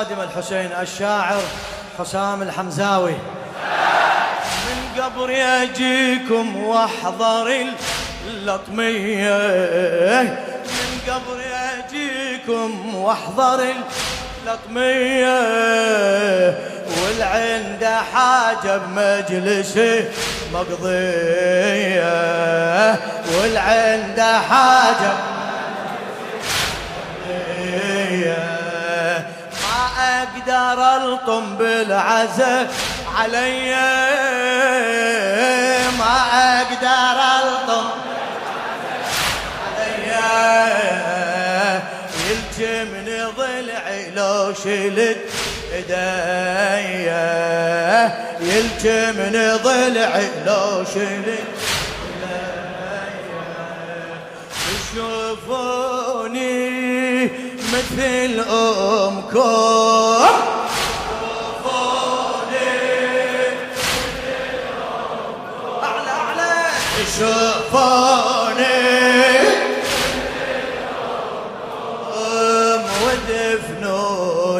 لخادم الحسين الشاعر حسام الحمزاوي. من قبر يجيكم واحضر اللطمية. من قبر يجيكم واحضر اللطمية. والعند حاجة بمجلسه مقضية. والعند حاجة أقدر الطم بالعزة علي. ما أقدر الطم علي. يلجمني ضلعي لو شلت ايديا يلجمني ضلعي لو شلت مثل امكم أعلى أعلى. تشوفوني أم ودفنوني.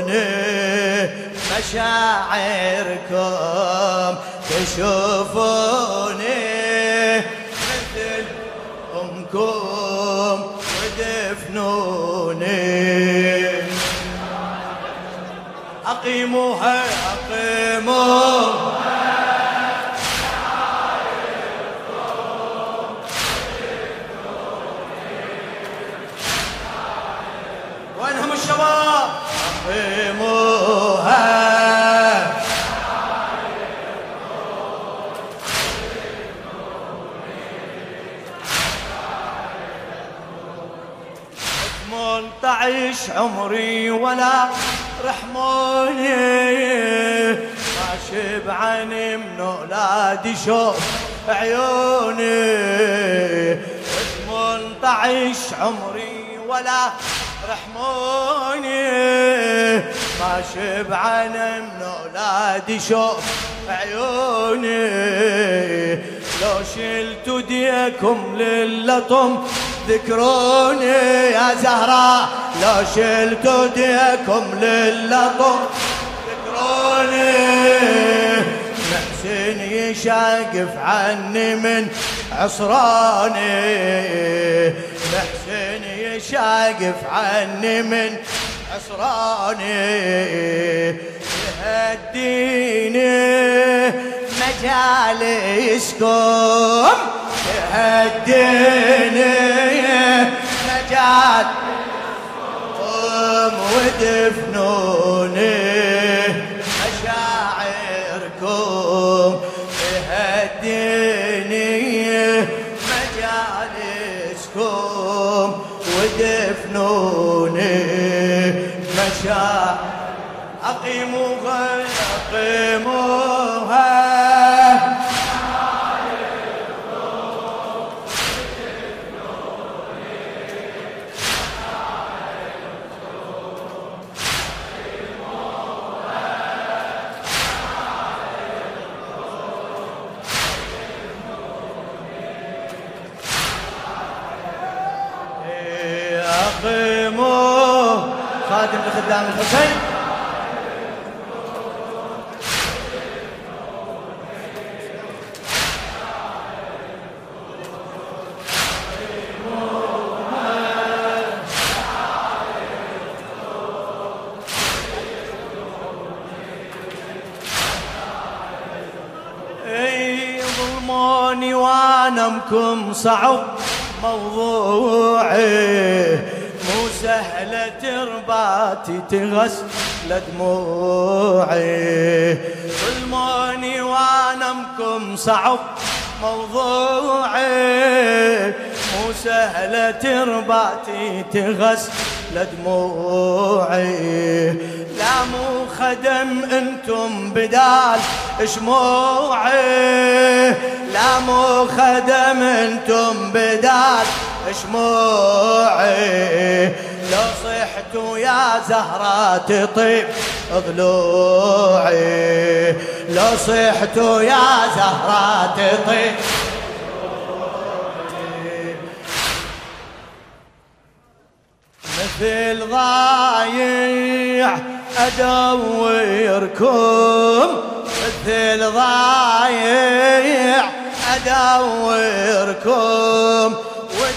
مشاعركم. اقيموها اقيموها شوف عيوني ثمانية عمري ولا رحموني. ما شبعنا من اولادي شوف عيوني. لو شلتوا ديكم للطم ذكروني يا زهراء لو شلتوا ديكم للطم ذكروني. يشاقف عني من عصراني. محسن يشاقف عني من عصراني. يهديني مجالسكم يهديني مجال قوم ودفنوني. مشاعر أقيموها أقيموها لخدام الحسين. ظلموني وانمكم صعب موضوعي. سهلة ترباتي تغسل دموعي. ظلموني وانمكم صعب موضوعي. مو سهلة ترباتي تغسل دموعي. لا مو خدم أنتم بدال شموعي. لا مو خدم أنتم بدال شموعي. لو صحتوا يا زهرة تطيب ضلوعي. لو صحتوا يا زهرة تطيب. مثل ضايع أدوركم. مثل ضايع أدوركم.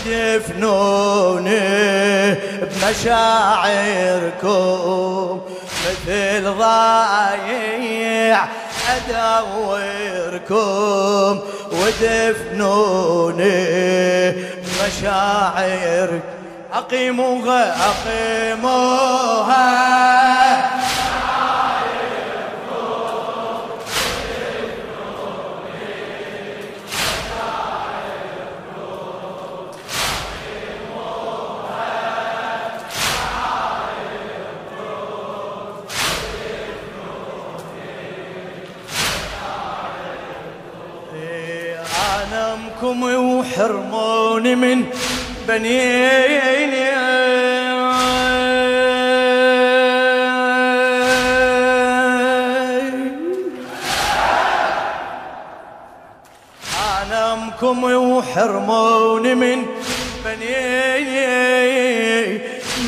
ودفنوني بمشاعركم مثل ضايع أدوركم ودفنوني بمشاعركم أقيموها أقيموها. عنكم وحرموني من بنيني عنكم وحرموني من بنيني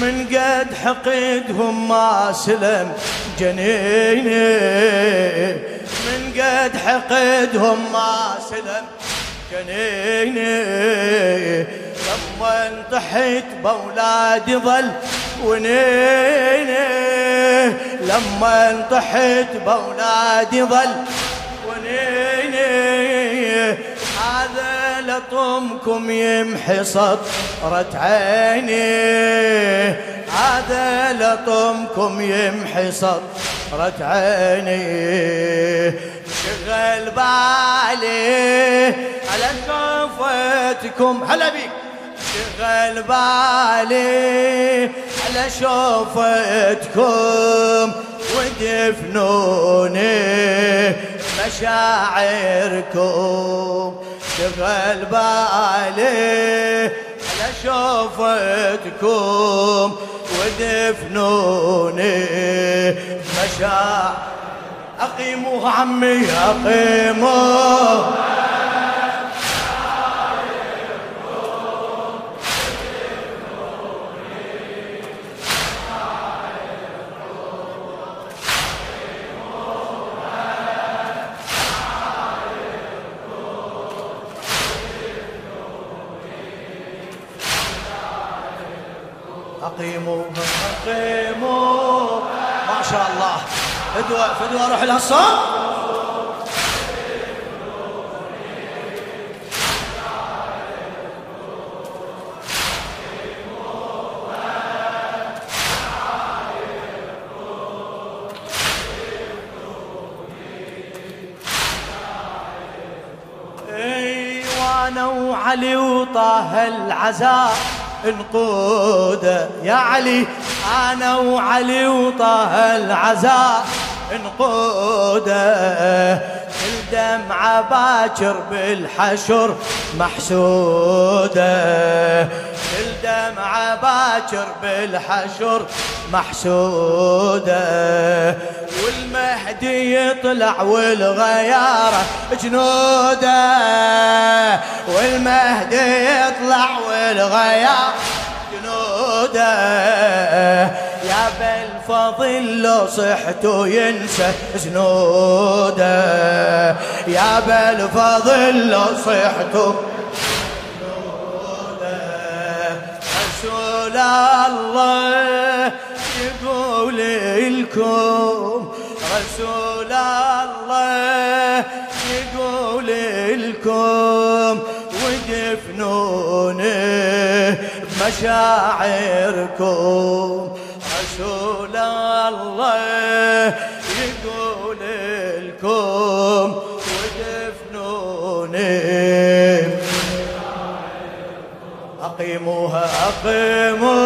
من قد حقدهم ما سلم جنيني. من قد حقدهم ما سلم جنيني لما انطحت بولادي ظل ونيني. لما انطحت بولادي ظل ونيني. هذا لطمكم يمحي صدرة عيني. هذا لطمكم يمحي صدرة عيني. شغل بالي. على شوفتكم. هلا بيك. شغل بالي. على شوفتكم. ودفنوني مشاعركم. شغل بالي. على شوفتكم. ودفنوني مشاعركم. أقيموه عمي أقيموه أقيموه أقيموه ما شاء الله. فدوة فدوة روح لها الصوت وأنا وعلي وطه العزاء نقوده يا علي. أنا وعلي وطه العزاء. نقوده الدمعة باكر بالحشر محسودة. الدمعة باكر بالحشر محسودة. والمهدي يطلع والغيارة جنوده. والمهدي يطلع والغيارة جنوده. يا بالفضل لو صحت ينسى جنوده. يا بالفضل لو صحت رسول الله يقول لكم رسول الله يقول لكم ودفنوني بمشاعركم. رسول الله يقول لكم ودفنوني أقيموها أقيموها.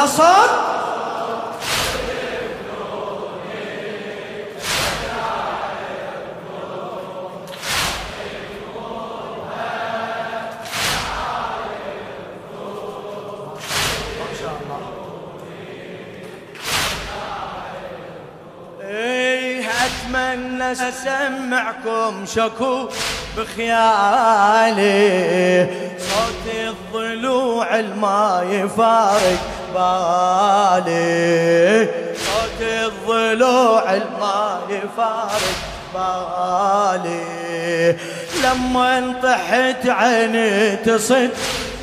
الحصاد إيه، أتمنى أسمعكم شكو بخيالي. صوت الضلوع الما يفارق بالي صوت الضلوع الما يفارق بالي. لما انطحت عيني تصد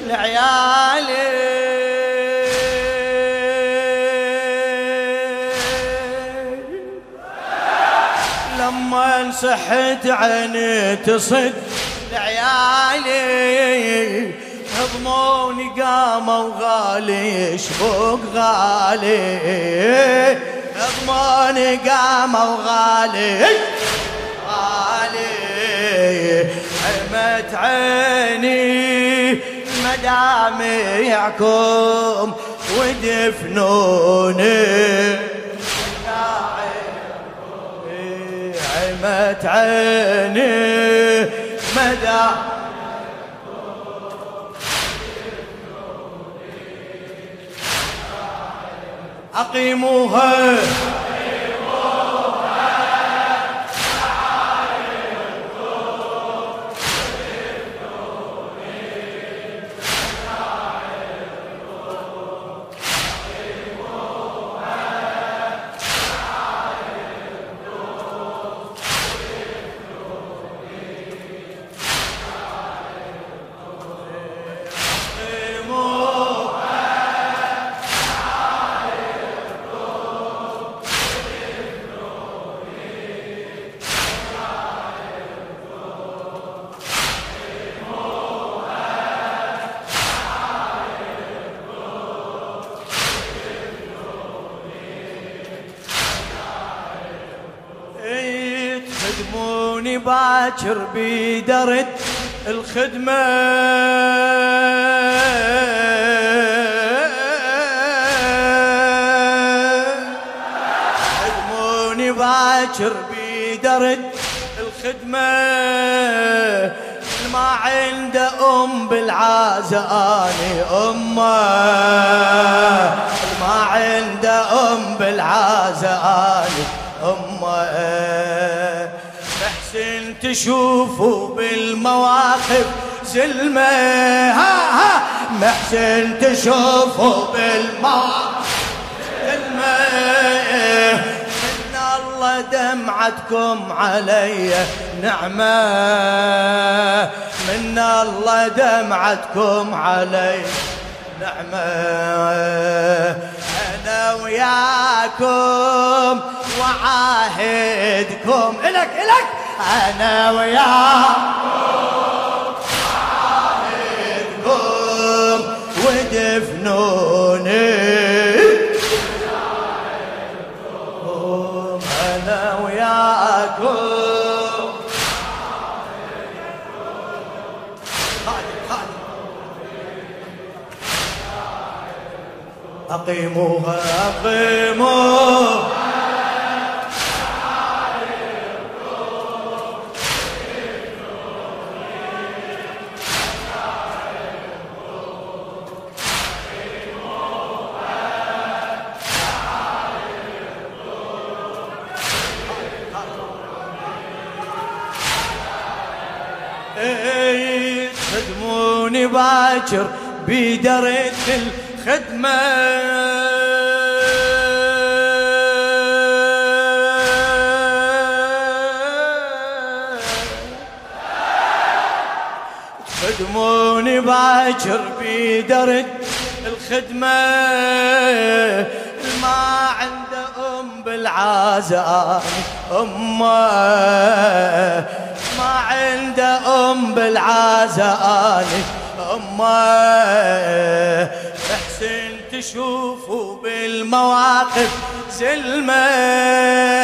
لعيالي. لما انسحت عيني تصد لعيالي. هضموني قاموا غالي يشبك غالي. هضموني قاموا غالي غالي. حمت عيني مدامعكم ودفنوني عمت عيني مدى أقيموها. خدموني باكر بدرد الخدمة. خدموني باكر بدرد الخدمة. ما عنده أم بالعازاني أمة. ما عنده أم بالعازاني أمة. محسن تشوفوا بالمواقف زلمة. ها ها. محسن تشوفوا بالمواقف زلمة. من الله دمعتكم علي نعمة. من الله دمعتكم علي نعمة. أنا وياكم وعاهدكم. إلك إلك. أنا وياكم وعاهدكم ودفنوني. أقيموها أقيموها. بدرة الخدمة. خدموني باكر بدرة الخدمة. ما عنده أم بالعازان أمه. ما عنده أم بالعازان أمه محسن تشوفوا بالمواقف زلمة.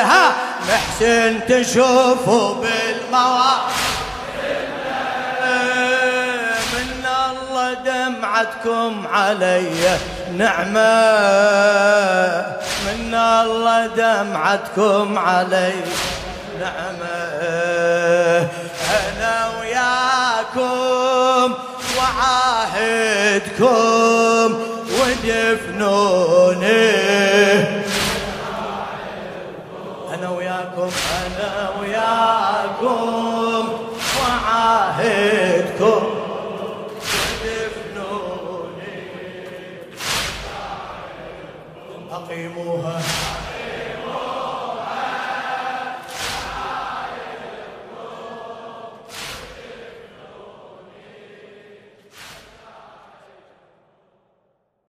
ها محسن تشوفوا بالمواقف من الله دمعتكم علي نعمة. من الله دمعتكم علي نعمة. أنا وياكم وعاهدكم ودفنوني. أنا وياكم أنا وياكم.